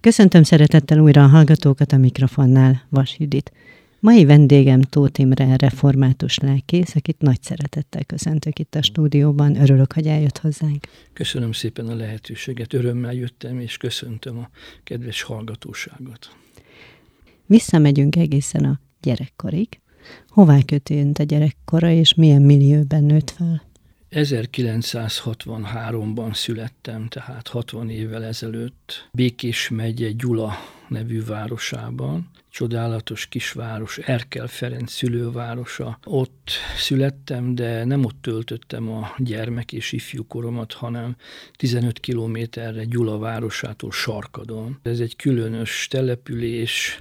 Köszöntöm szeretettel újra a hallgatókat a mikrofonnál, Vas Judit. Mai vendégem Tóth Imre, református lelkész, akit nagy szeretettel köszöntök itt a stúdióban. Örülök, hogy eljött hozzánk. Köszönöm szépen a lehetőséget, örömmel jöttem, és köszöntöm a kedves hallgatóságot. Visszamegyünk egészen a gyerekkorig. Hová köti a gyerekkora, és milyen millióben nőtt fel? 1963-ban születtem, tehát 60 évvel ezelőtt. Békés megye Gyula nevű városában, csodálatos kisváros, Erkel Ferenc szülővárosa. Ott születtem, de nem ott töltöttem a gyermek és ifjú koromat, hanem 15 kilométerre Gyula városától Sarkadon. Ez egy különös település,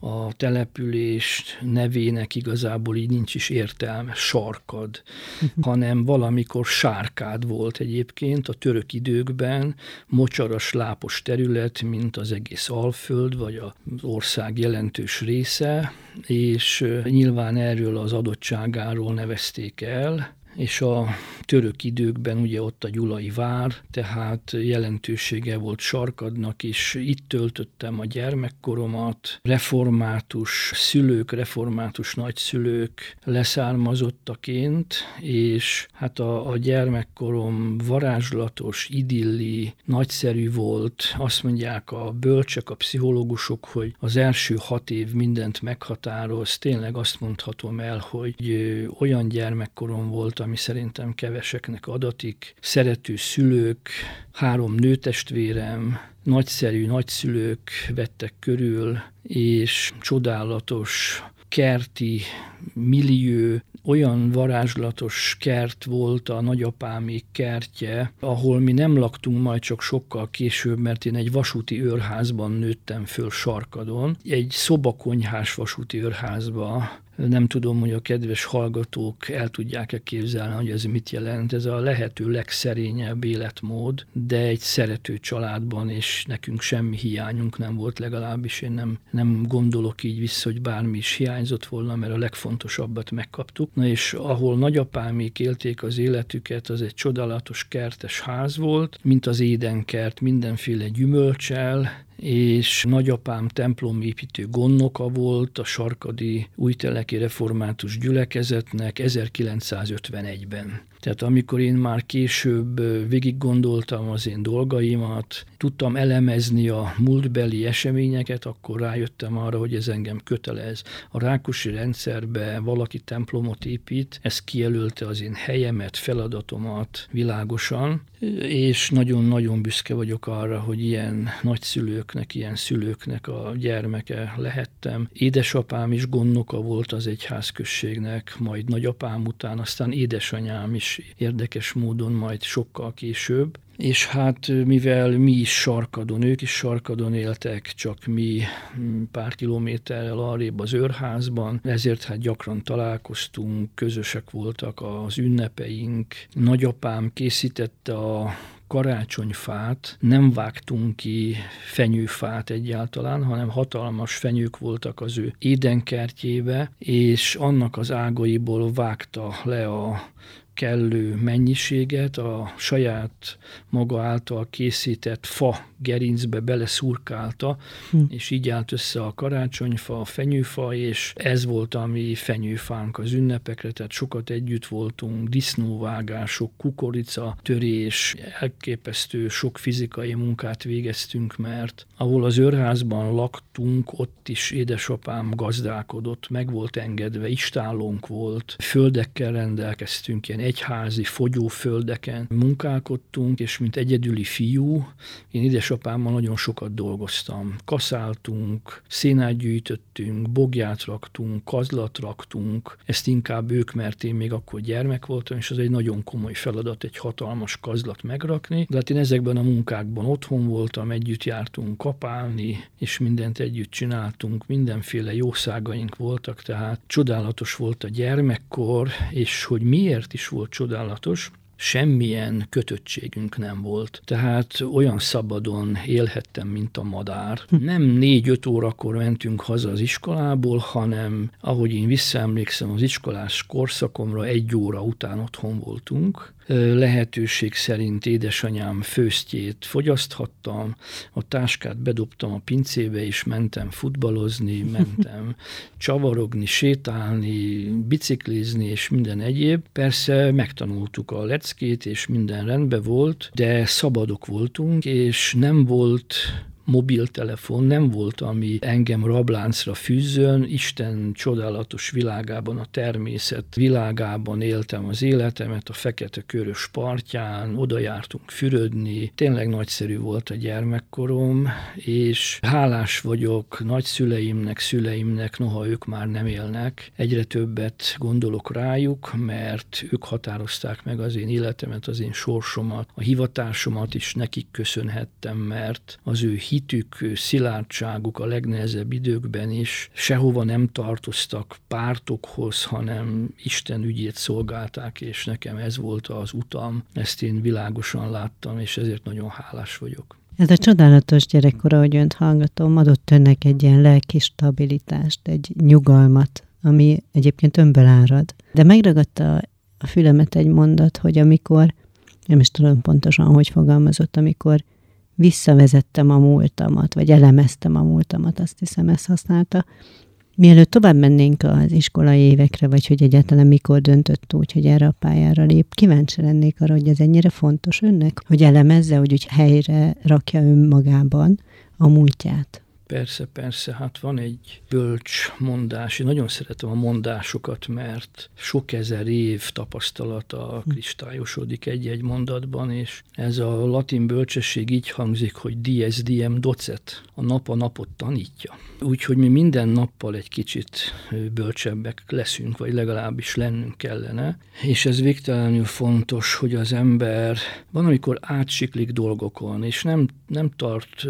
a település nevének igazából így nincs is értelme, sarkad, hanem valamikor sárkád volt egyébként a török időkben, mocsaras, lápos terület, mint az egész Alföld, vagy az ország jelentős része, és nyilván erről az adottságáról nevezték el, és a török időkben ugye ott a Gyulai vár, tehát jelentősége volt sarkadnak is. Itt töltöttem a gyermekkoromat, református szülők, református nagyszülők leszármazottaként, és hát a, a gyermekkorom varázslatos, idilli, nagyszerű volt. Azt mondják a bölcsek, a pszichológusok, hogy az első hat év mindent meghatároz. Tényleg azt mondhatom el, hogy olyan gyermekkorom volt, ami szerintem keveseknek adatik. Szerető szülők, három nőtestvérem, nagyszerű nagyszülők vettek körül, és csodálatos kerti millió, olyan varázslatos kert volt a nagyapámi kertje, ahol mi nem laktunk majd csak sokkal később, mert én egy vasúti őrházban nőttem föl Sarkadon. Egy szobakonyhás vasúti őrházba nem tudom, hogy a kedves hallgatók el tudják-e képzelni, hogy ez mit jelent. Ez a lehető legszerényebb életmód, de egy szerető családban, és nekünk semmi hiányunk nem volt, legalábbis én nem, nem gondolok így vissza, hogy bármi is hiányzott volna, mert a legfontosabbat megkaptuk. Na és ahol nagyapámék élték az életüket, az egy csodálatos kertes ház volt, mint az édenkert, mindenféle gyümölcsel, és nagyapám templomépítő gondnoka volt a sarkadi újteleki református gyülekezetnek 1951-ben. Tehát amikor én már később végig gondoltam az én dolgaimat, tudtam elemezni a múltbeli eseményeket, akkor rájöttem arra, hogy ez engem kötelez. A rákosi rendszerbe valaki templomot épít, ez kijelölte az én helyemet, feladatomat világosan, és nagyon-nagyon büszke vagyok arra, hogy ilyen nagyszülőknek, ilyen szülőknek a gyermeke lehettem. Édesapám is gondnoka volt az egyházközségnek, majd nagyapám után, aztán édesanyám is érdekes módon majd sokkal később. És hát mivel mi is sarkadon, ők is sarkadon éltek, csak mi mm, pár kilométerrel arrébb az őrházban, ezért hát gyakran találkoztunk, közösek voltak az ünnepeink. Nagyapám készítette a karácsonyfát nem vágtunk ki fenyőfát egyáltalán, hanem hatalmas fenyők voltak az ő édenkertjébe, és annak az ágaiból vágta le a kellő mennyiséget a saját maga által készített fa gerincbe beleszurkálta, hm. és így állt össze a karácsonyfa, a fenyőfa, és ez volt a mi fenyőfánk az ünnepekre, tehát sokat együtt voltunk, disznóvágások, kukorica, törés, elképesztő sok fizikai munkát végeztünk, mert ahol az őrházban laktunk, ott is édesapám gazdálkodott, meg volt engedve, istállónk volt, földekkel rendelkeztünk, ilyen egyházi fogyóföldeken munkálkodtunk, és mint egyedüli fiú, én édesapámmal nagyon sokat dolgoztam. Kaszáltunk, szénát gyűjtöttünk, bogját raktunk, kazlat raktunk, ezt inkább ők, mert én még akkor gyermek voltam, és az egy nagyon komoly feladat egy hatalmas kazlat megrakni. De hát én ezekben a munkákban otthon voltam, együtt jártunk kapálni, és mindent együtt csináltunk, mindenféle jószágaink voltak, tehát csodálatos volt a gyermekkor, és hogy miért is volt csodálatos, semmilyen kötöttségünk nem volt. Tehát olyan szabadon élhettem, mint a madár. Hm. Nem négy-öt órakor mentünk haza az iskolából, hanem ahogy én visszaemlékszem az iskolás korszakomra, egy óra után otthon voltunk, lehetőség szerint édesanyám főztjét fogyaszthattam, a táskát bedobtam a pincébe, és mentem futballozni, mentem csavarogni, sétálni, biciklizni, és minden egyéb. Persze megtanultuk a leckét, és minden rendben volt, de szabadok voltunk, és nem volt mobiltelefon nem volt, ami engem rabláncra fűzzön. Isten csodálatos világában, a természet világában éltem az életemet, a fekete körös partján, oda jártunk fürödni. Tényleg nagyszerű volt a gyermekkorom, és hálás vagyok nagyszüleimnek, szüleimnek, noha ők már nem élnek. Egyre többet gondolok rájuk, mert ők határozták meg az én életemet, az én sorsomat, a hivatásomat is nekik köszönhettem, mert az ő hitük, szilárdságuk a legnehezebb időkben is sehova nem tartoztak pártokhoz, hanem Isten ügyét szolgálták, és nekem ez volt az utam. Ezt én világosan láttam, és ezért nagyon hálás vagyok. Ez a csodálatos gyerekkor, ahogy önt hallgatom, adott önnek egy ilyen lelki stabilitást, egy nyugalmat, ami egyébként önből árad. De megragadta a fülemet egy mondat, hogy amikor, nem is tudom pontosan, hogy fogalmazott, amikor visszavezettem a múltamat, vagy elemeztem a múltamat, azt hiszem ezt használta. Mielőtt tovább mennénk az iskolai évekre, vagy hogy egyáltalán mikor döntött úgy, hogy erre a pályára lép, kíváncsi lennék arra, hogy ez ennyire fontos önnek, hogy elemezze, hogy úgy helyre rakja önmagában a múltját. Persze, persze, hát van egy bölcs mondás. Én nagyon szeretem a mondásokat, mert sok ezer év tapasztalata hm. kristályosodik egy-egy mondatban, és ez a latin bölcsesség így hangzik, hogy dies diem docet, a nap a napot tanítja. Úgyhogy mi minden nappal egy kicsit bölcsebbek leszünk, vagy legalábbis lennünk kellene, és ez végtelenül fontos, hogy az ember van, amikor átsiklik dolgokon, és nem, nem tart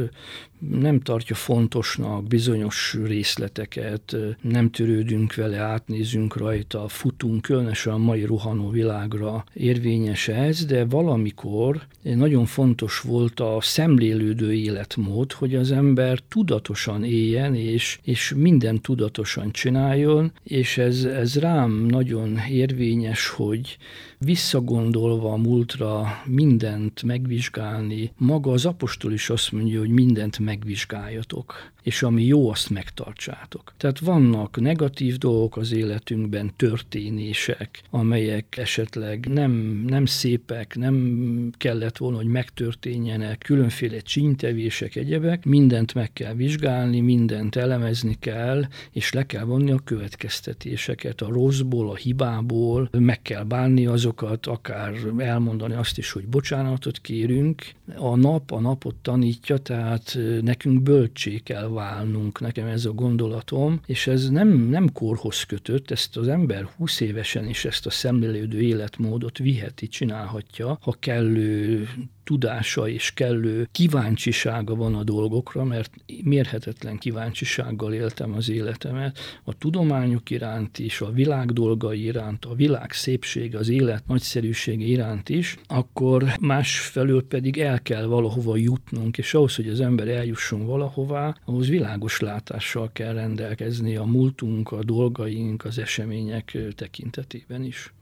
nem tartja fontosnak bizonyos részleteket, nem törődünk vele, átnézünk rajta, futunk, különösen a mai rohanó világra érvényes ez, de valamikor nagyon fontos volt a szemlélődő életmód, hogy az ember tudatosan éljen, és, és minden tudatosan csináljon, és ez, ez rám nagyon érvényes, hogy visszagondolva a múltra mindent megvizsgálni. Maga az apostol is azt mondja, hogy mindent megvizsgáljatok és ami jó, azt megtartsátok. Tehát vannak negatív dolgok az életünkben, történések, amelyek esetleg nem, nem szépek, nem kellett volna, hogy megtörténjenek, különféle csíntevések, egyebek, mindent meg kell vizsgálni, mindent elemezni kell, és le kell vonni a következtetéseket a rosszból, a hibából, meg kell bánni azokat, akár elmondani azt is, hogy bocsánatot kérünk. A nap a napot tanítja, tehát nekünk bölcsé kell válnunk, nekem ez a gondolatom, és ez nem, nem korhoz kötött, ezt az ember 20 évesen is ezt a szemlélődő életmódot viheti, csinálhatja, ha kellő tudása és kellő kíváncsisága van a dolgokra, mert mérhetetlen kíváncsisággal éltem az életemet, a tudományok iránt is, a világ dolgai iránt, a világ szépség, az élet nagyszerűsége iránt is, akkor másfelől pedig el kell valahova jutnunk, és ahhoz, hogy az ember eljusson valahová, ahhoz világos látással kell rendelkezni a múltunk, a dolgaink, az események tekintetében is.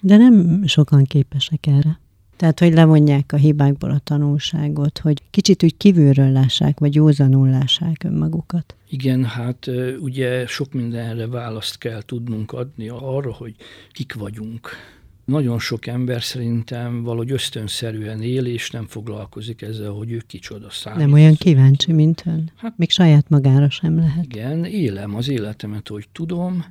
De nem sokan képesek erre. Tehát, hogy levonják a hibákból a tanulságot, hogy kicsit úgy kívülről lássák, vagy józanul lássák önmagukat. Igen, hát ugye sok mindenre választ kell tudnunk adni arra, hogy kik vagyunk. Nagyon sok ember szerintem valahogy ösztönszerűen él, és nem foglalkozik ezzel, hogy ő kicsoda számít. Nem olyan kíváncsi, mint ön. Hát, Még saját magára sem lehet. Igen, élem az életemet, hogy tudom,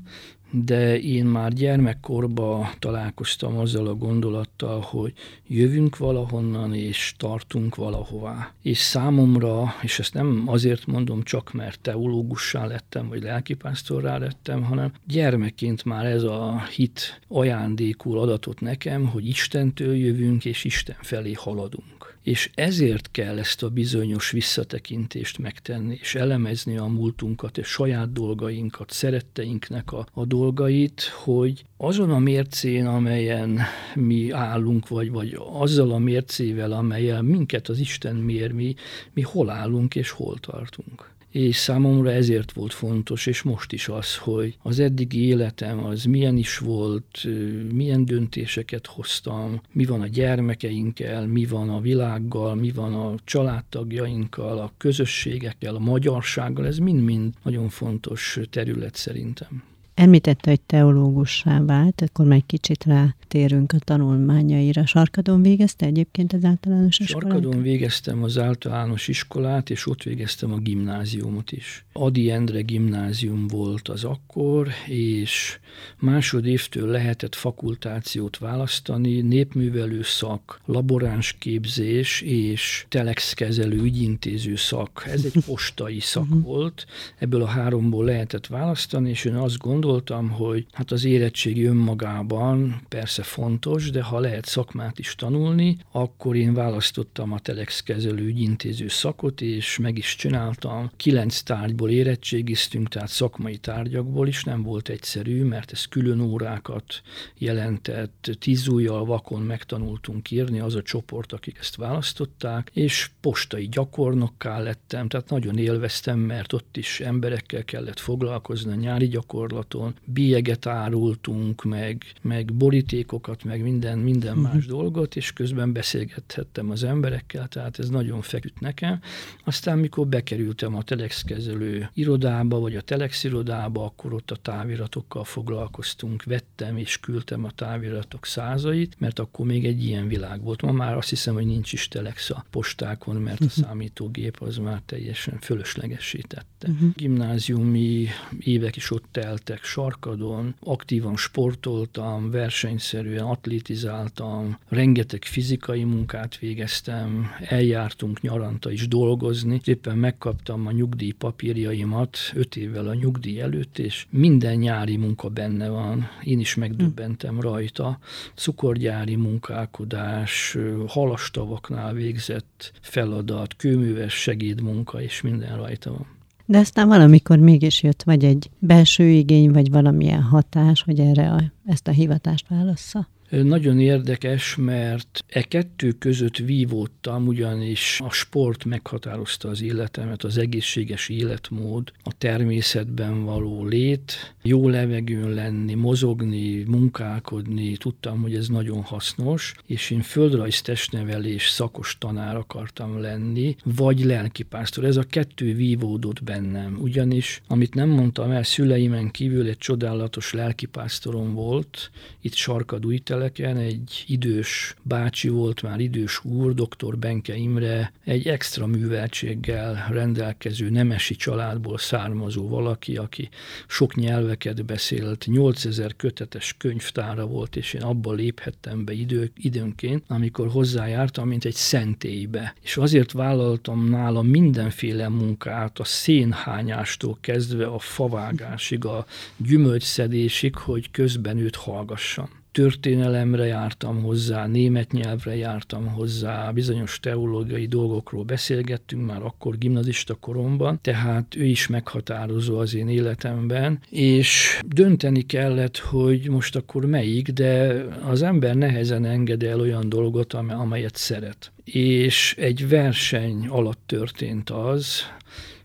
de én már gyermekkorban találkoztam azzal a gondolattal, hogy jövünk valahonnan, és tartunk valahová. És számomra, és ezt nem azért mondom csak, mert teológussá lettem, vagy lelkipásztorrá lettem, hanem gyermekként már ez a hit ajándékul adatot nekem, hogy Istentől jövünk, és Isten felé haladunk és ezért kell ezt a bizonyos visszatekintést megtenni, és elemezni a múltunkat, és saját dolgainkat, szeretteinknek a, a dolgait, hogy azon a mércén, amelyen mi állunk, vagy, vagy azzal a mércével, amelyen minket az Isten mér, mi, mi hol állunk és hol tartunk és számomra ezért volt fontos, és most is az, hogy az eddigi életem az milyen is volt, milyen döntéseket hoztam, mi van a gyermekeinkkel, mi van a világgal, mi van a családtagjainkkal, a közösségekkel, a magyarsággal, ez mind-mind nagyon fontos terület szerintem. Említette, hogy teológussá vált, akkor meg kicsit rátérünk a tanulmányaira. Sarkadon végezte egyébként az általános iskolát? Sarkadon végeztem az általános iskolát, és ott végeztem a gimnáziumot is. Adi Endre gimnázium volt az akkor, és másodévtől lehetett fakultációt választani, népművelő szak, laboráns képzés és telexkezelő ügyintéző szak. Ez egy postai szak volt, ebből a háromból lehetett választani, és én azt gondolom, gondoltam, hogy hát az érettségi önmagában persze fontos, de ha lehet szakmát is tanulni, akkor én választottam a Telex kezelő ügyintéző szakot, és meg is csináltam. Kilenc tárgyból érettségiztünk, tehát szakmai tárgyakból is nem volt egyszerű, mert ez külön órákat jelentett, tíz ujjal vakon megtanultunk írni, az a csoport, akik ezt választották, és postai gyakornokká lettem, tehát nagyon élveztem, mert ott is emberekkel kellett foglalkozni a nyári gyakorlaton, piacon bélyeget árultunk, meg, meg borítékokat, meg minden, minden uh-huh. más dolgot, és közben beszélgethettem az emberekkel, tehát ez nagyon feküdt nekem. Aztán, mikor bekerültem a Telex kezelő irodába, vagy a Telex irodába, akkor ott a táviratokkal foglalkoztunk, vettem és küldtem a táviratok százait, mert akkor még egy ilyen világ volt. Ma már azt hiszem, hogy nincs is Telex a postákon, mert a uh-huh. számítógép az már teljesen fölöslegesítette. Uh-huh. Gimnáziumi évek is ott teltek, sarkadon, aktívan sportoltam, versenyszerűen atlétizáltam, rengeteg fizikai munkát végeztem, eljártunk nyaranta is dolgozni, éppen megkaptam a nyugdíj papírjaimat öt évvel a nyugdíj előtt, és minden nyári munka benne van. Én is megdöbbentem rajta. Cukorgyári munkálkodás, halastavaknál végzett feladat, kőműves segédmunka, és minden rajta van. De aztán valamikor mégis jött vagy egy belső igény, vagy valamilyen hatás, hogy erre a, ezt a hivatást válassza? Nagyon érdekes, mert e kettő között vívódtam, ugyanis a sport meghatározta az életemet, az egészséges életmód, a természetben való lét, jó levegőn lenni, mozogni, munkálkodni, tudtam, hogy ez nagyon hasznos, és én földrajz testnevelés szakos tanár akartam lenni, vagy lelkipásztor. Ez a kettő vívódott bennem, ugyanis, amit nem mondtam el, szüleimen kívül egy csodálatos lelkipásztorom volt, itt Sarkadújtele, éveken egy idős bácsi volt, már idős úr, dr. Benke Imre, egy extra műveltséggel rendelkező nemesi családból származó valaki, aki sok nyelveket beszélt, 8000 kötetes könyvtára volt, és én abba léphettem be idő, időnként, amikor hozzájártam, mint egy szentélybe. És azért vállaltam nála mindenféle munkát, a szénhányástól kezdve a favágásig, a gyümölcsszedésig, hogy közben őt hallgassam történelemre jártam hozzá, német nyelvre jártam hozzá, bizonyos teológiai dolgokról beszélgettünk már akkor gimnazista koromban, tehát ő is meghatározó az én életemben, és dönteni kellett, hogy most akkor melyik, de az ember nehezen enged el olyan dolgot, amelyet szeret. És egy verseny alatt történt az,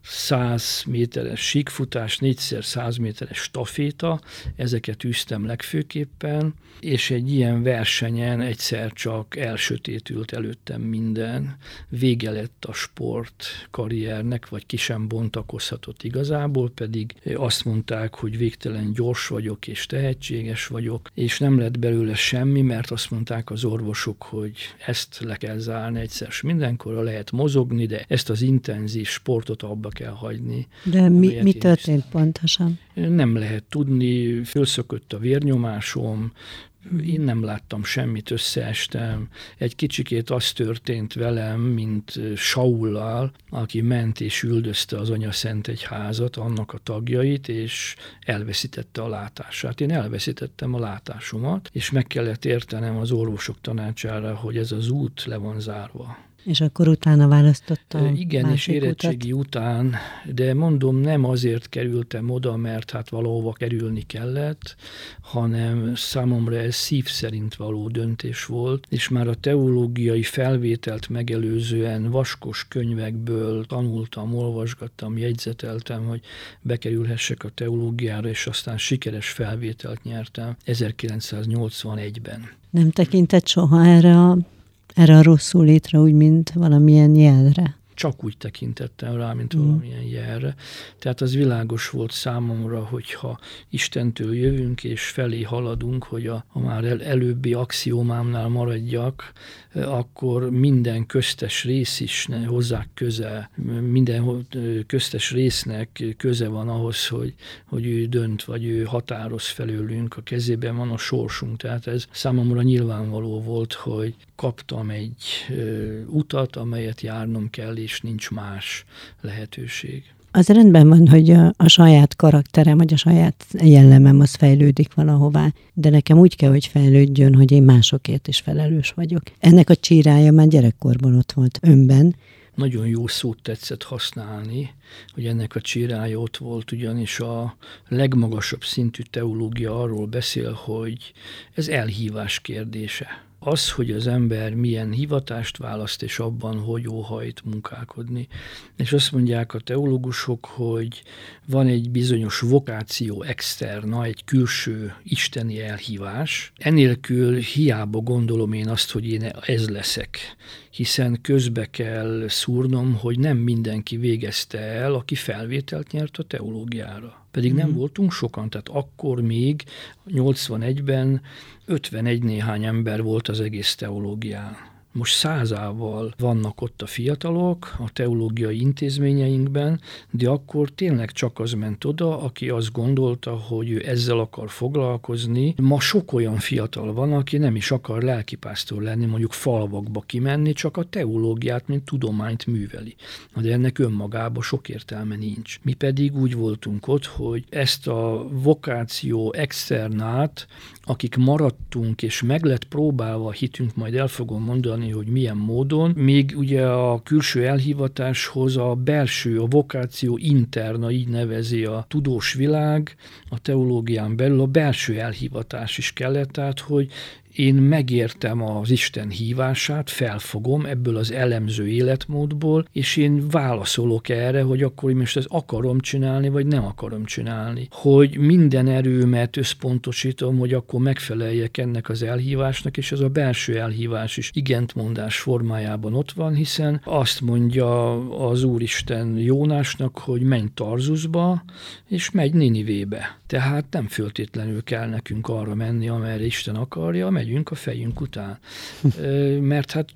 100 méteres síkfutás, 4x 100 méteres staféta, ezeket üztem legfőképpen, és egy ilyen versenyen egyszer csak elsötétült előttem minden, vége lett a sport karriernek, vagy ki sem bontakozhatott igazából, pedig azt mondták, hogy végtelen gyors vagyok és tehetséges vagyok, és nem lett belőle semmi, mert azt mondták az orvosok, hogy ezt le kell zárni egyszer mindenkor, lehet mozogni, de ezt az intenzív sportot abba kell hagyni. De mi, mi történt pontosan? Nem lehet tudni, fölszökött a vérnyomásom, én nem láttam semmit, összeestem. Egy kicsikét az történt velem, mint Saullal, aki ment és üldözte az Anya Szent Egyházat, annak a tagjait, és elveszítette a látását. Én elveszítettem a látásomat, és meg kellett értenem az orvosok tanácsára, hogy ez az út le van zárva És akkor utána választottam. Igen, és érettségi utat. után, de mondom, nem azért kerültem oda, mert hát valahova kerülni kellett, hanem számomra ez szív szerint való döntés volt, és már a teológiai felvételt megelőzően vaskos könyvekből tanultam, olvasgattam, jegyzeteltem, hogy bekerülhessek a teológiára, és aztán sikeres felvételt nyertem 1981-ben. Nem tekintett soha erre a erre a rosszul létre úgy, mint valamilyen jelre? Csak úgy tekintettem rá, mint mm. valamilyen jelre. Tehát az világos volt számomra, hogyha Istentől jövünk és felé haladunk, hogy a, a már el, előbbi axiómámnál maradjak, akkor minden köztes rész is ne, hozzá köze, minden köztes résznek köze van ahhoz, hogy, hogy ő dönt, vagy ő határoz felőlünk, a kezében van a sorsunk. Tehát ez számomra nyilvánvaló volt, hogy kaptam egy ö, utat, amelyet járnom kell, és nincs más lehetőség. Az rendben van, hogy a, a saját karakterem, vagy a saját jellemem az fejlődik valahová, de nekem úgy kell, hogy fejlődjön, hogy én másokért is felelős vagyok. Ennek a csírája már gyerekkorban ott volt önben. Nagyon jó szót tetszett használni, hogy ennek a csírája ott volt, ugyanis a legmagasabb szintű teológia arról beszél, hogy ez elhívás kérdése az, hogy az ember milyen hivatást választ, és abban hogy óhajt munkálkodni. És azt mondják a teológusok, hogy van egy bizonyos vokáció externa, egy külső isteni elhívás. Enélkül hiába gondolom én azt, hogy én ez leszek, hiszen közbe kell szúrnom, hogy nem mindenki végezte el, aki felvételt nyert a teológiára. Pedig nem mm. voltunk sokan, tehát akkor még 81-ben 51 néhány ember volt az egész teológián. Most százával vannak ott a fiatalok a teológiai intézményeinkben, de akkor tényleg csak az ment oda, aki azt gondolta, hogy ő ezzel akar foglalkozni. Ma sok olyan fiatal van, aki nem is akar lelkipásztor lenni, mondjuk falvakba kimenni, csak a teológiát, mint tudományt műveli. De ennek önmagában sok értelme nincs. Mi pedig úgy voltunk ott, hogy ezt a vokáció externát, akik maradtunk és meg lett próbálva a hitünk, majd el fogom mondani, hogy milyen módon, még ugye a külső elhivatáshoz a belső, a vokáció interna, így nevezi a tudós világ, a teológián belül a belső elhivatás is kellett, tehát hogy én megértem az Isten hívását, felfogom ebből az elemző életmódból, és én válaszolok erre, hogy akkor én most ezt akarom csinálni, vagy nem akarom csinálni. Hogy minden erőmet összpontosítom, hogy akkor megfeleljek ennek az elhívásnak, és ez a belső elhívás is igentmondás formájában ott van, hiszen azt mondja az Úristen Jónásnak, hogy menj Tarzusba, és megy Ninivébe. Tehát nem föltétlenül kell nekünk arra menni, amerre Isten akarja, megyünk a fejünk után. Mert hát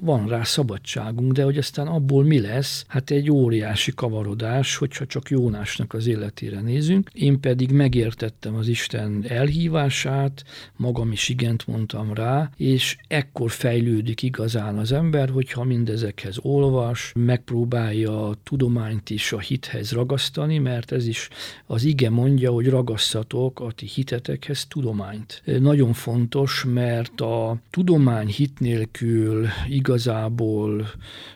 van rá szabadságunk, de hogy aztán abból mi lesz? Hát egy óriási kavarodás, hogyha csak Jónásnak az életére nézünk. Én pedig megértettem az Isten elhívását, magam is igent mondtam rá, és ekkor fejlődik igazán az ember, hogyha mindezekhez olvas, megpróbálja a tudományt is a hithez ragasztani, mert ez is az ige mondja, hogy ragasszatok a ti hitetekhez tudományt. Nagyon fontos, mert a tudomány hit nélkül igazából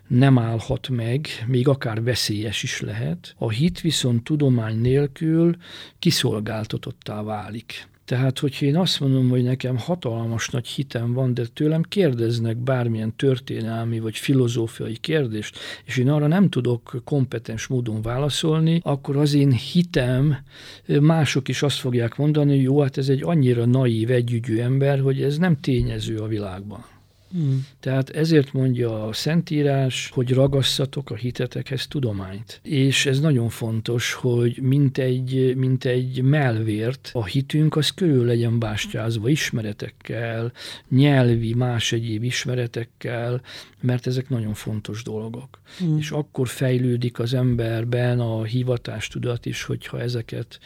nem állhat meg, még akár veszélyes is lehet. A hit viszont tudomány nélkül kiszolgáltatottá válik. Tehát, hogyha én azt mondom, hogy nekem hatalmas nagy hitem van, de tőlem kérdeznek bármilyen történelmi vagy filozófiai kérdést, és én arra nem tudok kompetens módon válaszolni, akkor az én hitem, mások is azt fogják mondani, hogy jó, hát ez egy annyira naív, együgyű ember, hogy ez nem tényező a világban. Hmm. Tehát ezért mondja a Szentírás, hogy ragasszatok a hitetekhez tudományt. És ez nagyon fontos, hogy mint egy, mint egy melvért a hitünk az körül legyen bástyázva ismeretekkel, nyelvi, más egyéb ismeretekkel, mert ezek nagyon fontos dolgok. Hmm. És akkor fejlődik az emberben a hivatástudat is, hogyha ezeket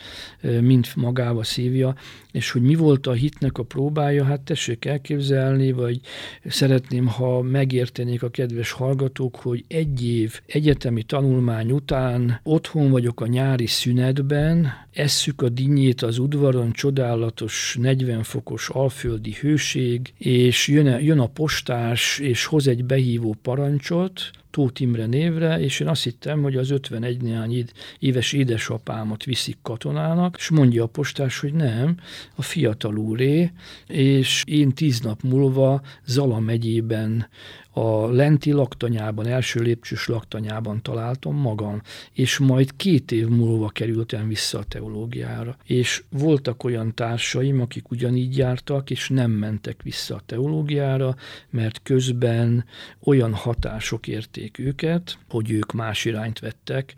mind magába szívja, és hogy mi volt a hitnek a próbája, hát tessék elképzelni, vagy szeretném, ha megértenék a kedves hallgatók, hogy egy év egyetemi tanulmány után otthon vagyok a nyári szünetben, esszük a dinnyét az udvaron, csodálatos 40 fokos alföldi hőség, és jön a, jön a postás, és hoz egy behívó parancsot, Tóth Imre névre, és én azt hittem, hogy az 51 néhány éves édesapámat viszik katonának, és mondja a postás, hogy nem, a fiatal úré, és én tíz nap múlva Zala megyében a lenti laktanyában, első lépcsős laktanyában találtam magam, és majd két év múlva kerültem vissza a teológiára. És voltak olyan társaim, akik ugyanígy jártak, és nem mentek vissza a teológiára, mert közben olyan hatások érték őket, hogy ők más irányt vettek.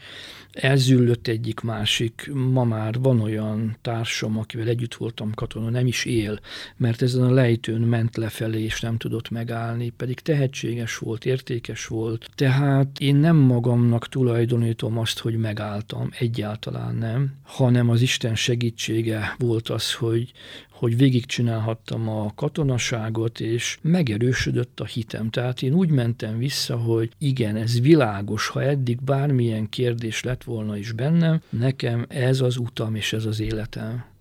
Elzüllött egyik másik, ma már van olyan társam, akivel együtt voltam katona, nem is él, mert ezen a lejtőn ment lefelé, és nem tudott megállni, pedig tehetség tehetséges volt, értékes volt. Tehát én nem magamnak tulajdonítom azt, hogy megálltam, egyáltalán nem, hanem az Isten segítsége volt az, hogy, hogy végigcsinálhattam a katonaságot, és megerősödött a hitem. Tehát én úgy mentem vissza, hogy igen, ez világos, ha eddig bármilyen kérdés lett volna is bennem, nekem ez az utam és ez az életem.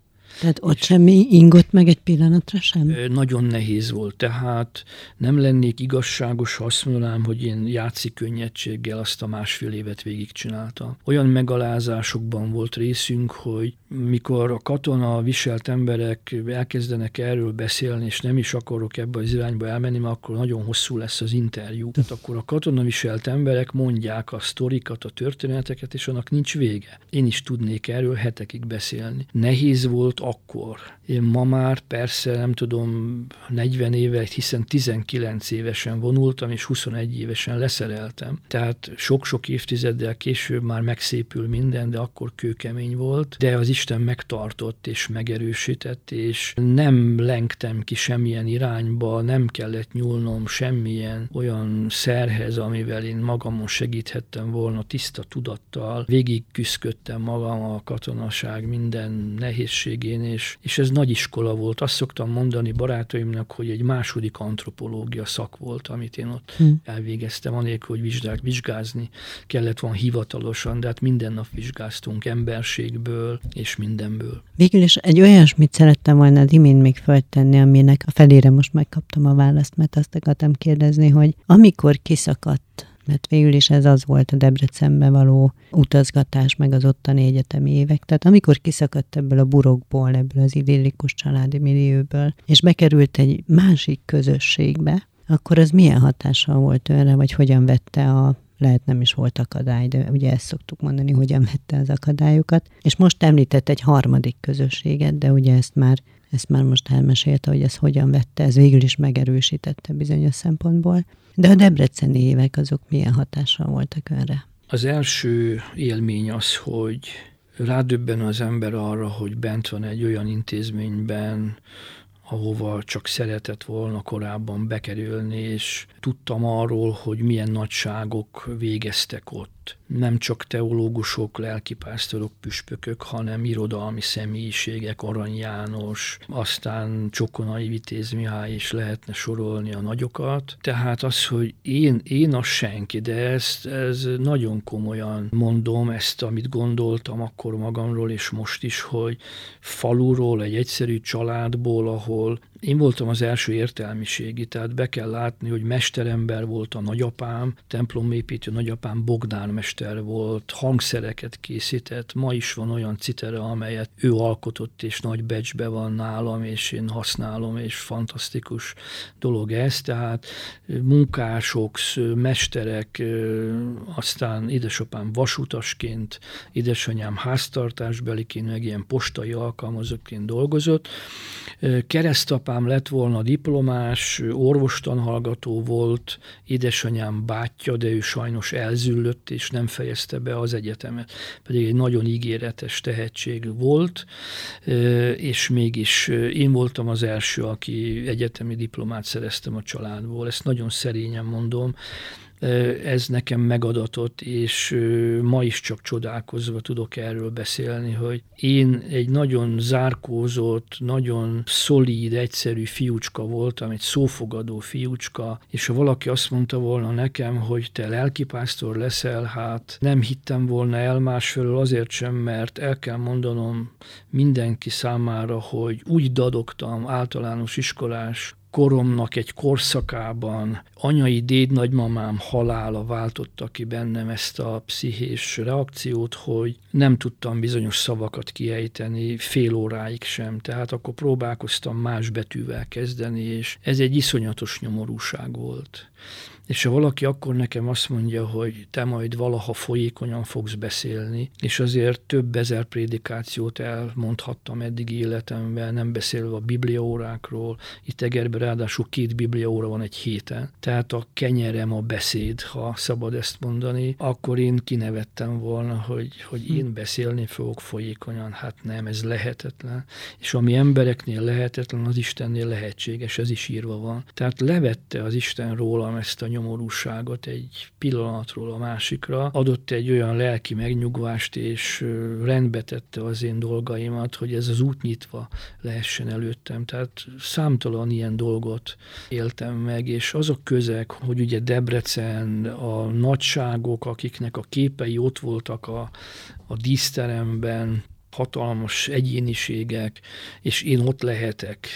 Tehát ott semmi ingott meg egy pillanatra sem? Nagyon nehéz volt, tehát nem lennék igazságos, ha azt mondanám, hogy én játszik könnyedséggel azt a másfél évet végigcsináltam. Olyan megalázásokban volt részünk, hogy mikor a katona viselt emberek elkezdenek erről beszélni, és nem is akarok ebbe az irányba elmenni, mert akkor nagyon hosszú lesz az interjú. Tehát akkor a katona viselt emberek mondják a sztorikat, a történeteket, és annak nincs vége. Én is tudnék erről hetekig beszélni. Nehéz volt akkor. Én ma már persze nem tudom 40 éve, hiszen 19 évesen vonultam, és 21 évesen leszereltem. Tehát sok-sok évtizeddel később már megszépül minden, de akkor kőkemény volt. De az Isten megtartott és megerősített, és nem lengtem ki semmilyen irányba, nem kellett nyúlnom semmilyen olyan szerhez, amivel én magamon segíthettem volna tiszta tudattal. Végig küzdködtem magam a katonaság minden nehézségén, és, és ez nagy iskola volt. Azt szoktam mondani barátaimnak, hogy egy második antropológia szak volt, amit én ott hm. elvégeztem, anélkül, hogy vizsgák, vizsgázni kellett volna hivatalosan, de hát minden nap vizsgáztunk emberségből és mindenből. Végül is egy olyasmit szerettem volna az imént még föltenni, aminek a felére most megkaptam a választ, mert azt akartam kérdezni, hogy amikor kiszakadt mert végül is ez az volt a Debrecenbe való utazgatás, meg az ottani egyetemi évek. Tehát amikor kiszakadt ebből a burokból, ebből az idillikus családi millióból, és bekerült egy másik közösségbe, akkor az milyen hatással volt önre, vagy hogyan vette a lehet nem is volt akadály, de ugye ezt szoktuk mondani, hogyan vette az akadályokat. És most említett egy harmadik közösséget, de ugye ezt már ezt már most elmesélte, hogy ez hogyan vette, ez végül is megerősítette bizonyos szempontból. De a debreceni évek azok milyen hatással voltak önre? Az első élmény az, hogy rádöbben az ember arra, hogy bent van egy olyan intézményben, ahova csak szeretett volna korábban bekerülni, és tudtam arról, hogy milyen nagyságok végeztek ott nem csak teológusok, lelkipásztorok, püspökök, hanem irodalmi személyiségek, Arany János, aztán Csokonai Vitéz Mihály is lehetne sorolni a nagyokat. Tehát az, hogy én, én a senki, de ezt ez nagyon komolyan mondom, ezt, amit gondoltam akkor magamról, és most is, hogy faluról, egy egyszerű családból, ahol én voltam az első értelmiségi, tehát be kell látni, hogy mesterember volt a nagyapám, templomépítő nagyapám Bogdán mester volt, hangszereket készített, ma is van olyan citere, amelyet ő alkotott, és nagy becsbe van nálam, és én használom, és fantasztikus dolog ez, tehát munkások, mesterek, aztán édesapám vasutasként, édesanyám háztartásbeliként, meg ilyen postai alkalmazottként dolgozott. Keresztapám Apám lett volna diplomás, orvostanhallgató volt, édesanyám bátyja, de ő sajnos elzüllött, és nem fejezte be az egyetemet. Pedig egy nagyon ígéretes tehetség volt, és mégis én voltam az első, aki egyetemi diplomát szereztem a családból. Ezt nagyon szerényen mondom, ez nekem megadatott, és ma is csak csodálkozva tudok erről beszélni, hogy én egy nagyon zárkózott, nagyon szolíd, egyszerű fiúcska voltam, egy szófogadó fiúcska, és ha valaki azt mondta volna nekem, hogy te lelkipásztor leszel, hát nem hittem volna el másfelől azért sem, mert el kell mondanom mindenki számára, hogy úgy dadogtam általános iskolás koromnak egy korszakában anyai dédnagymamám halála váltotta ki bennem ezt a pszichés reakciót, hogy nem tudtam bizonyos szavakat kiejteni fél óráig sem, tehát akkor próbálkoztam más betűvel kezdeni, és ez egy iszonyatos nyomorúság volt. És ha valaki akkor nekem azt mondja, hogy te majd valaha folyékonyan fogsz beszélni, és azért több ezer prédikációt elmondhattam eddig életemben, nem beszélve a bibliaórákról, itt Egerben ráadásul két bibliaóra van egy héten, tehát a kenyerem a beszéd, ha szabad ezt mondani, akkor én kinevettem volna, hogy, hogy én beszélni fogok folyékonyan, hát nem, ez lehetetlen. És ami embereknél lehetetlen, az Istennél lehetséges, ez is írva van. Tehát levette az Isten rólam ezt a nyomorúságot egy pillanatról a másikra, adott egy olyan lelki megnyugvást, és rendbe tette az én dolgaimat, hogy ez az út nyitva lehessen előttem. Tehát számtalan ilyen dolgot éltem meg, és azok közek, hogy ugye Debrecen, a nagyságok, akiknek a képei ott voltak a, a díszteremben, hatalmas egyéniségek, és én ott lehetek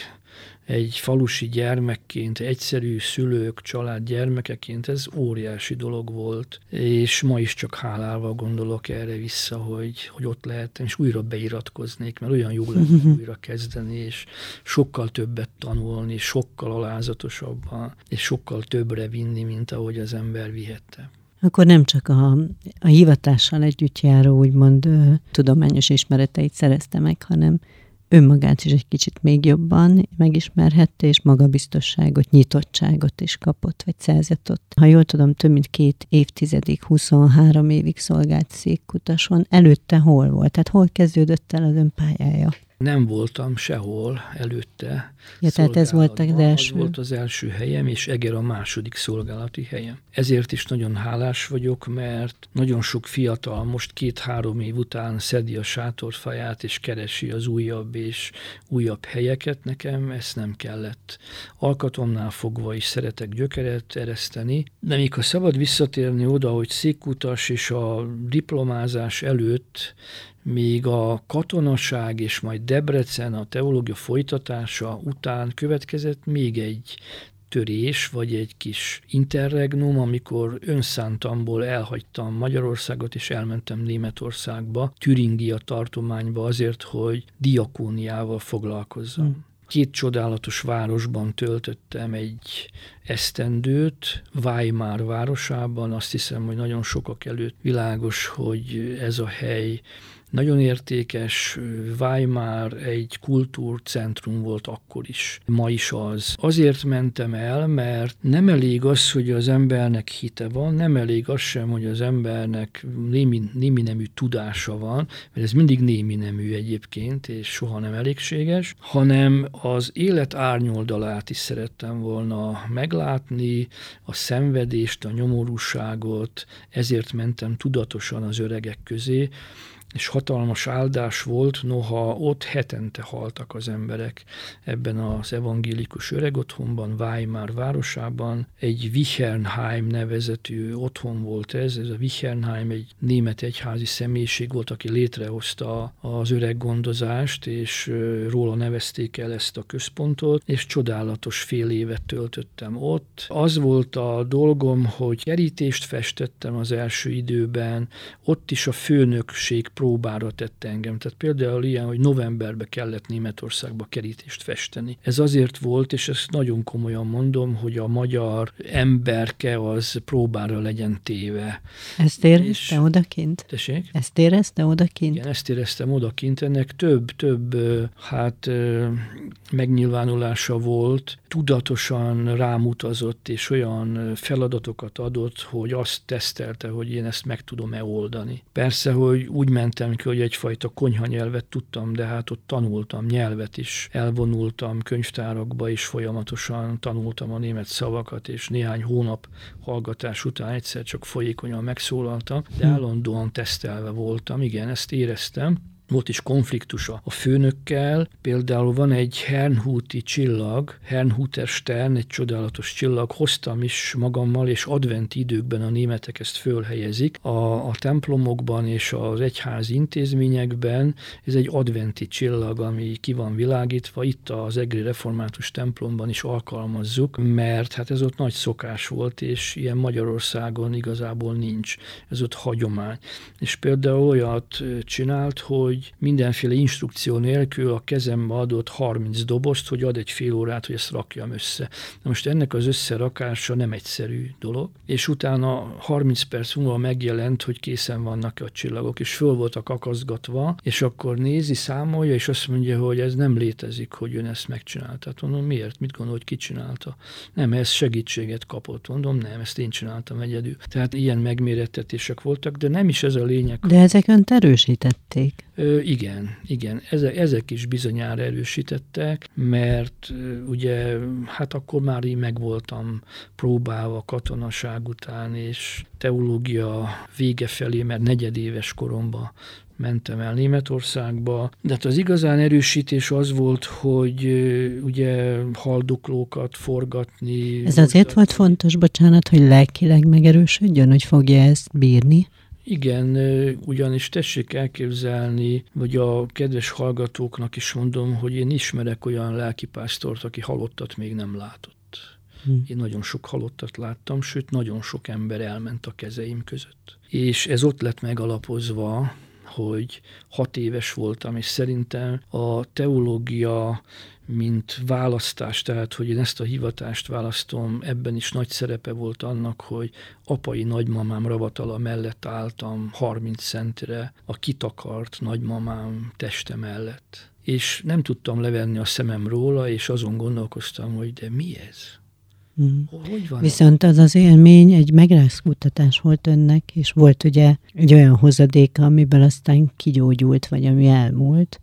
egy falusi gyermekként, egyszerű szülők, család gyermekeként ez óriási dolog volt, és ma is csak hálálva gondolok erre vissza, hogy, hogy ott lehettem, és újra beiratkoznék, mert olyan jó lenne újra kezdeni, és sokkal többet tanulni, sokkal alázatosabban, és sokkal többre vinni, mint ahogy az ember vihette. Akkor nem csak a, a hivatással együtt járó, úgymond tudományos ismereteit szerezte meg, hanem önmagát is egy kicsit még jobban megismerhette, és magabiztosságot, nyitottságot is kapott, vagy szerzett ott. Ha jól tudom, több mint két évtizedig, 23 évig szolgált székkutason. Előtte hol volt? Tehát hol kezdődött el az önpályája? Nem voltam sehol előtte. Ja, tehát ez volt az első. Az volt az első helyem, és Eger a második szolgálati helyem. Ezért is nagyon hálás vagyok, mert nagyon sok fiatal most két-három év után szedi a sátorfaját, és keresi az újabb és újabb helyeket. Nekem ezt nem kellett. Alkatomnál fogva is szeretek gyökeret ereszteni, de még ha szabad visszatérni oda, hogy székutas és a diplomázás előtt míg a katonaság és majd Debrecen a teológia folytatása után következett még egy törés, vagy egy kis interregnum, amikor önszántamból elhagytam Magyarországot, és elmentem Németországba, Türingia tartományba azért, hogy diakóniával foglalkozzam. Hmm. Két csodálatos városban töltöttem egy esztendőt, Weimar városában. Azt hiszem, hogy nagyon sokak előtt világos, hogy ez a hely nagyon értékes, Weimar egy kultúrcentrum volt akkor is, ma is az. Azért mentem el, mert nem elég az, hogy az embernek hite van, nem elég az sem, hogy az embernek némi, némi nemű tudása van, mert ez mindig némi nemű egyébként, és soha nem elégséges, hanem az élet árnyoldalát is szerettem volna meglátni, a szenvedést, a nyomorúságot, ezért mentem tudatosan az öregek közé, és hatalmas áldás volt, noha ott hetente haltak az emberek ebben az evangélikus öregotthonban, Weimar városában. Egy Wichernheim nevezetű otthon volt ez, ez a Wichernheim egy német egyházi személyiség volt, aki létrehozta az öreg gondozást, és róla nevezték el ezt a központot, és csodálatos fél évet töltöttem ott. Az volt a dolgom, hogy kerítést festettem az első időben, ott is a főnökség próbára tette engem. Tehát például ilyen, hogy novemberbe kellett Németországba kerítést festeni. Ez azért volt, és ezt nagyon komolyan mondom, hogy a magyar emberke az próbára legyen téve. Ezt érezte odakint? Tessék? Ezt érezte odakint? Igen, ezt éreztem odakint. Ennek több, több, hát megnyilvánulása volt, tudatosan rámutazott, és olyan feladatokat adott, hogy azt tesztelte, hogy én ezt meg tudom-e oldani. Persze, hogy úgy ment mentem ki, hogy egyfajta konyha nyelvet tudtam, de hát ott tanultam nyelvet is, elvonultam könyvtárakba is folyamatosan tanultam a német szavakat, és néhány hónap hallgatás után egyszer csak folyékonyan megszólaltam, de hm. állandóan tesztelve voltam, igen, ezt éreztem, volt is konfliktusa a főnökkel. Például van egy Hernhuti csillag, Hernhuter Stern, egy csodálatos csillag, hoztam is magammal, és adventi időkben a németek ezt fölhelyezik. A, a templomokban és az egyházi intézményekben ez egy adventi csillag, ami ki van világítva. Itt az Egri Református templomban is alkalmazzuk, mert hát ez ott nagy szokás volt, és ilyen Magyarországon igazából nincs. Ez ott hagyomány. És például olyat csinált, hogy hogy mindenféle instrukció nélkül a kezembe adott 30 dobozt, hogy ad egy fél órát, hogy ezt rakjam össze. Na most ennek az összerakása nem egyszerű dolog, és utána 30 perc múlva megjelent, hogy készen vannak a csillagok, és föl voltak akaszgatva, és akkor nézi, számolja, és azt mondja, hogy ez nem létezik, hogy ön ezt megcsinálta. Tehát mondom, miért? Mit gondol, hogy ki csinálta? Nem, ez segítséget kapott. Mondom, nem, ezt én csináltam egyedül. Tehát ilyen megmérettetések voltak, de nem is ez a lényeg. De ezek önt erősítették. Ö, igen, igen, ezek, ezek is bizonyára erősítettek, mert ugye hát akkor már így megvoltam próbálva katonaság után, és teológia vége felé, mert negyedéves koromban mentem el Németországba, de hát az igazán erősítés az volt, hogy ugye haldoklókat forgatni. Ez azért volt fontos, bocsánat, hogy lelkileg megerősödjön, hogy fogja ezt bírni? Igen, ugyanis tessék elképzelni, vagy a kedves hallgatóknak is mondom, hogy én ismerek olyan lelkipásztort, aki halottat még nem látott. Hmm. Én nagyon sok halottat láttam, sőt, nagyon sok ember elment a kezeim között. És ez ott lett megalapozva, hogy hat éves voltam, és szerintem a teológia mint választás, tehát hogy én ezt a hivatást választom, ebben is nagy szerepe volt annak, hogy apai nagymamám ravatala mellett álltam 30 centre a kitakart nagymamám teste mellett. És nem tudtam levenni a szemem róla, és azon gondolkoztam, hogy de mi ez? Mm. Hogy van Viszont az az élmény egy megrázkutatás volt önnek, és volt ugye egy olyan hozadéka, amiből aztán kigyógyult, vagy ami elmúlt,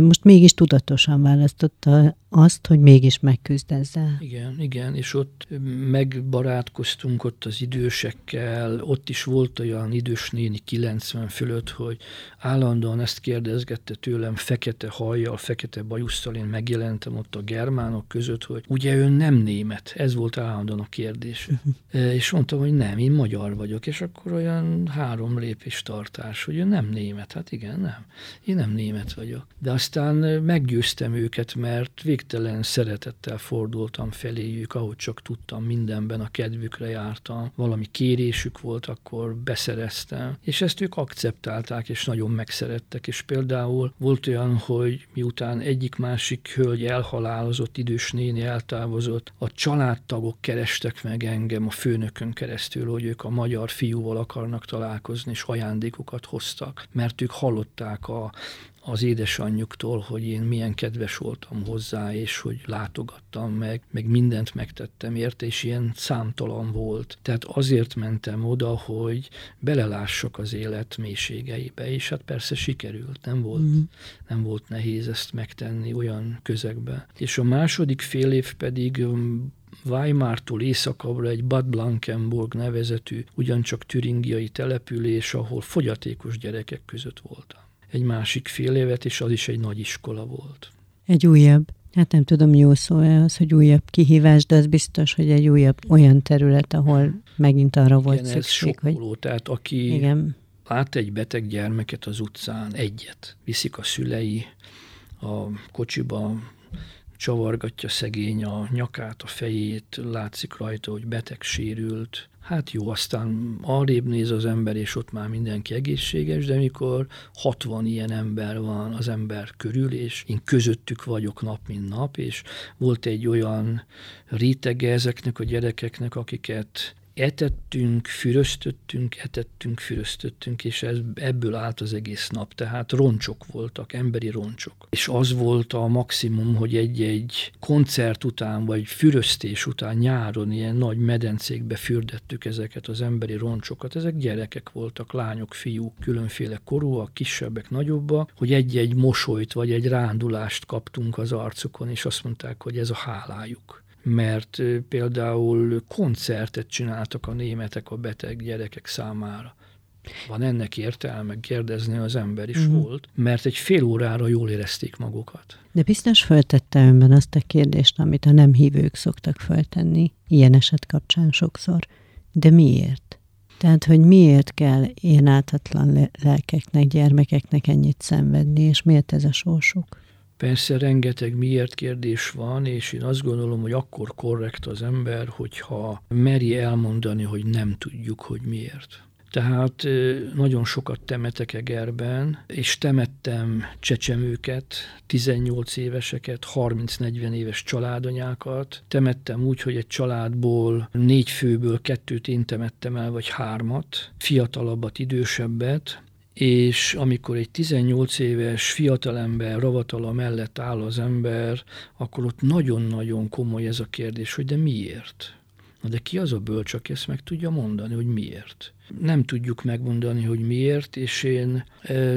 most mégis tudatosan választotta azt, hogy mégis megküzd ezzel. Igen, igen, és ott megbarátkoztunk ott az idősekkel, ott is volt olyan idős néni 90 fölött, hogy állandóan ezt kérdezgette tőlem fekete hajjal, fekete bajusszal, én megjelentem ott a germánok között, hogy ugye ön nem német, ez volt állandóan a kérdés. És mondtam, hogy nem, én magyar vagyok, és akkor olyan három lépés tartás, hogy ő nem német, hát igen, nem, én nem német vagyok. De aztán meggyőztem őket, mert vég végtelen szeretettel fordultam feléjük, ahogy csak tudtam, mindenben a kedvükre jártam. Valami kérésük volt, akkor beszereztem. És ezt ők akceptálták, és nagyon megszerettek. És például volt olyan, hogy miután egyik-másik hölgy elhalálozott, idős néni eltávozott, a családtagok kerestek meg engem a főnökön keresztül, hogy ők a magyar fiúval akarnak találkozni, és ajándékokat hoztak, mert ők hallották a, az édesanyjuktól, hogy én milyen kedves voltam hozzá, és hogy látogattam meg, meg mindent megtettem érte, és ilyen számtalan volt. Tehát azért mentem oda, hogy belelássak az élet mélységeibe, és hát persze sikerült, nem volt, mm. nem volt nehéz ezt megtenni olyan közegbe. És a második fél év pedig um, Weimartól északabbra egy Bad Blankenburg nevezetű, ugyancsak türingiai település, ahol fogyatékos gyerekek között voltam egy másik fél évet, és az is egy nagy iskola volt. Egy újabb, hát nem tudom, jó szó-e az, hogy újabb kihívás, de az biztos, hogy egy újabb olyan terület, ahol megint arra Igen, volt ez szükség, hogy... tehát aki Igen. lát egy beteg gyermeket az utcán, egyet, viszik a szülei, a kocsiba csavargatja szegény a nyakát, a fejét, látszik rajta, hogy beteg sérült, hát jó, aztán arrébb néz az ember, és ott már mindenki egészséges, de mikor 60 ilyen ember van az ember körül, és én közöttük vagyok nap, mint nap, és volt egy olyan rétege ezeknek a gyerekeknek, akiket etettünk, füröztöttünk, etettünk, füröztöttünk, és ez, ebből állt az egész nap. Tehát roncsok voltak, emberi roncsok. És az volt a maximum, hogy egy-egy koncert után, vagy füröztés után nyáron ilyen nagy medencékbe fürdettük ezeket az emberi roncsokat. Ezek gyerekek voltak, lányok, fiúk, különféle korúak, kisebbek, nagyobbak, hogy egy-egy mosolyt vagy egy rándulást kaptunk az arcukon, és azt mondták, hogy ez a hálájuk mert például koncertet csináltak a németek a beteg gyerekek számára. Van ennek értelme, kérdezni az ember is mm. volt, mert egy fél órára jól érezték magukat. De biztos föltette önben azt a kérdést, amit a nem hívők szoktak föltenni, ilyen eset kapcsán sokszor. De miért? Tehát, hogy miért kell ilyen áltatlan lelkeknek, gyermekeknek ennyit szenvedni, és miért ez a sorsuk? Persze rengeteg miért kérdés van, és én azt gondolom, hogy akkor korrekt az ember, hogyha meri elmondani, hogy nem tudjuk, hogy miért. Tehát nagyon sokat temetek Egerben, és temettem csecsemőket, 18 éveseket, 30-40 éves családanyákat. Temettem úgy, hogy egy családból négy főből kettőt én temettem el, vagy hármat, fiatalabbat, idősebbet, és amikor egy 18 éves fiatalember ravatala mellett áll az ember, akkor ott nagyon-nagyon komoly ez a kérdés, hogy de miért? Na de ki az a bölcs, aki ezt meg tudja mondani, hogy miért? Nem tudjuk megmondani, hogy miért, és én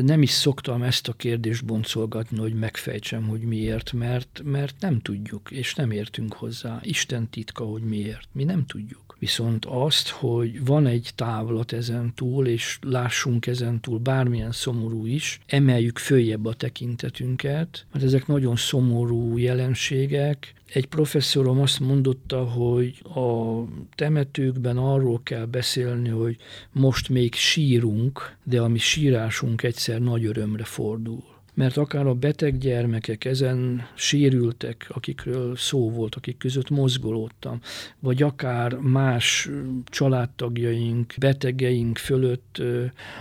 nem is szoktam ezt a kérdést boncolgatni, hogy megfejtsem, hogy miért, mert, mert nem tudjuk, és nem értünk hozzá. Isten titka, hogy miért. Mi nem tudjuk. Viszont azt, hogy van egy távlat ezen túl, és lássunk ezen túl bármilyen szomorú is, emeljük följebb a tekintetünket, mert ezek nagyon szomorú jelenségek. Egy professzorom azt mondotta, hogy a temetőkben arról kell beszélni, hogy most még sírunk, de a mi sírásunk egyszer nagy örömre fordul mert akár a beteg gyermekek ezen sérültek, akikről szó volt, akik között mozgolódtam, vagy akár más családtagjaink, betegeink fölött.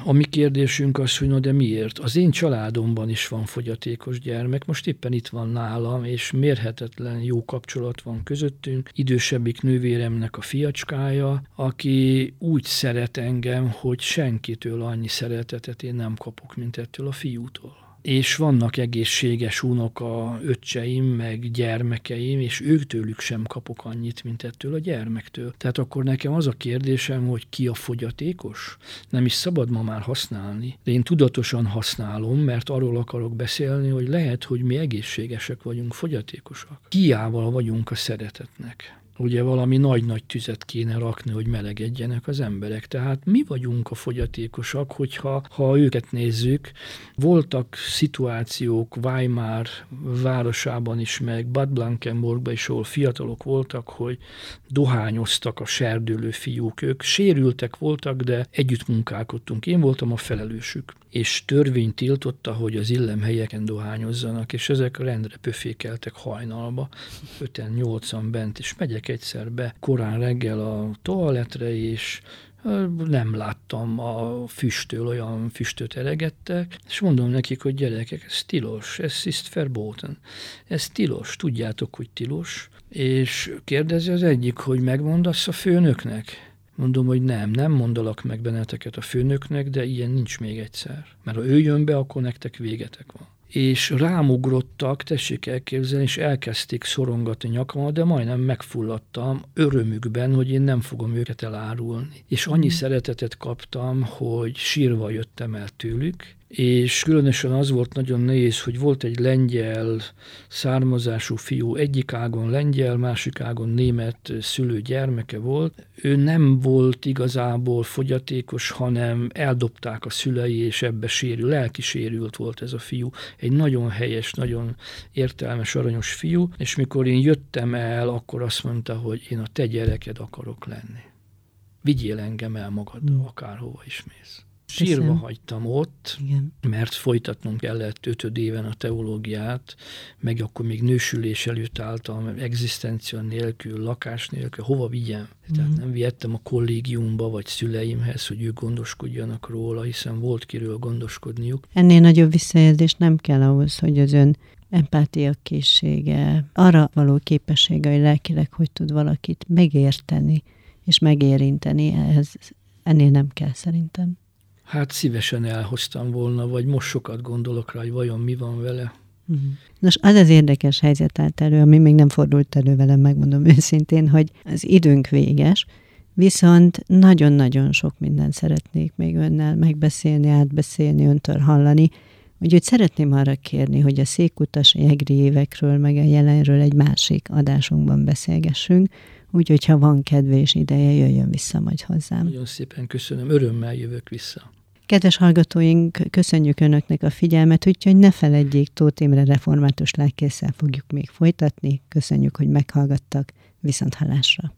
A mi kérdésünk az, hogy no de miért? Az én családomban is van fogyatékos gyermek, most éppen itt van nálam, és mérhetetlen jó kapcsolat van közöttünk. Idősebbik nővéremnek a fiacskája, aki úgy szeret engem, hogy senkitől annyi szeretetet én nem kapok, mint ettől a fiútól és vannak egészséges unoka, öccseim, meg gyermekeim, és őktőlük sem kapok annyit, mint ettől a gyermektől. Tehát akkor nekem az a kérdésem, hogy ki a fogyatékos? Nem is szabad ma már használni, de én tudatosan használom, mert arról akarok beszélni, hogy lehet, hogy mi egészségesek vagyunk, fogyatékosak. Kiával vagyunk a szeretetnek ugye valami nagy-nagy tüzet kéne rakni, hogy melegedjenek az emberek. Tehát mi vagyunk a fogyatékosak, hogyha ha őket nézzük. Voltak szituációk Weimar városában is, meg Bad Blankenburgban is, ahol fiatalok voltak, hogy dohányoztak a serdülő fiúk. Ők sérültek voltak, de együtt munkálkodtunk. Én voltam a felelősük és törvény tiltotta, hogy az illemhelyeken dohányozzanak, és ezek rendre pöfékeltek hajnalba, öten, nyolcan bent, és megyek egyszer be korán reggel a toaletre, és nem láttam a füsttől, olyan füstöt eregettek, és mondom nekik, hogy gyerekek, ez tilos, ez ist verboten, ez tilos, tudjátok, hogy tilos, és kérdezi az egyik, hogy megmondasz a főnöknek? Mondom, hogy nem, nem mondalak meg benneteket a főnöknek, de ilyen nincs még egyszer. Mert ha ő jön be, akkor nektek végetek van és rámugrottak, tessék elképzelni, és elkezdték szorongatni nyakamat, de majdnem megfulladtam örömükben, hogy én nem fogom őket elárulni. És annyi mm. szeretetet kaptam, hogy sírva jöttem el tőlük, és különösen az volt nagyon nehéz, hogy volt egy lengyel származású fiú, egyik ágon lengyel, másik ágon német szülő gyermeke volt. Ő nem volt igazából fogyatékos, hanem eldobták a szülei, és ebbe sérül, lelki sérült volt ez a fiú. Egy nagyon helyes, nagyon értelmes, aranyos fiú, és mikor én jöttem el, akkor azt mondta, hogy én a te gyereked akarok lenni. Vigyél engem el magaddal, akárhova is mész. Sírva Köszönöm. hagytam ott, Igen. mert folytatnom kellett ötöd éven a teológiát, meg akkor még nősülés előtt álltam, egzisztencia nélkül, lakás nélkül, hova vigyem? Tehát mm. nem vihettem a kollégiumba, vagy szüleimhez, hogy ők gondoskodjanak róla, hiszen volt kiről gondoskodniuk. Ennél nagyobb visszajelzés nem kell ahhoz, hogy az ön empátia készsége, arra való képessége, hogy lelkileg hogy tud valakit megérteni, és megérinteni. Ehhez ennél nem kell szerintem. Hát szívesen elhoztam volna, vagy most sokat gondolok rá, hogy vajon mi van vele. Uh-huh. Nos, az az érdekes helyzet állt elő, ami még nem fordult elő velem, megmondom őszintén, hogy az időnk véges, viszont nagyon-nagyon sok mindent szeretnék még önnel megbeszélni, átbeszélni, öntől hallani, Úgyhogy szeretném arra kérni, hogy a székutas egri évekről, meg a jelenről egy másik adásunkban beszélgessünk, úgyhogy ha van kedve és ideje, jöjjön vissza majd hozzám. Nagyon szépen köszönöm, örömmel jövök vissza. Kedves hallgatóink, köszönjük Önöknek a figyelmet, úgyhogy ne feledjék, Tóth Imre református lelkészsel fogjuk még folytatni. Köszönjük, hogy meghallgattak. Viszont hallásra!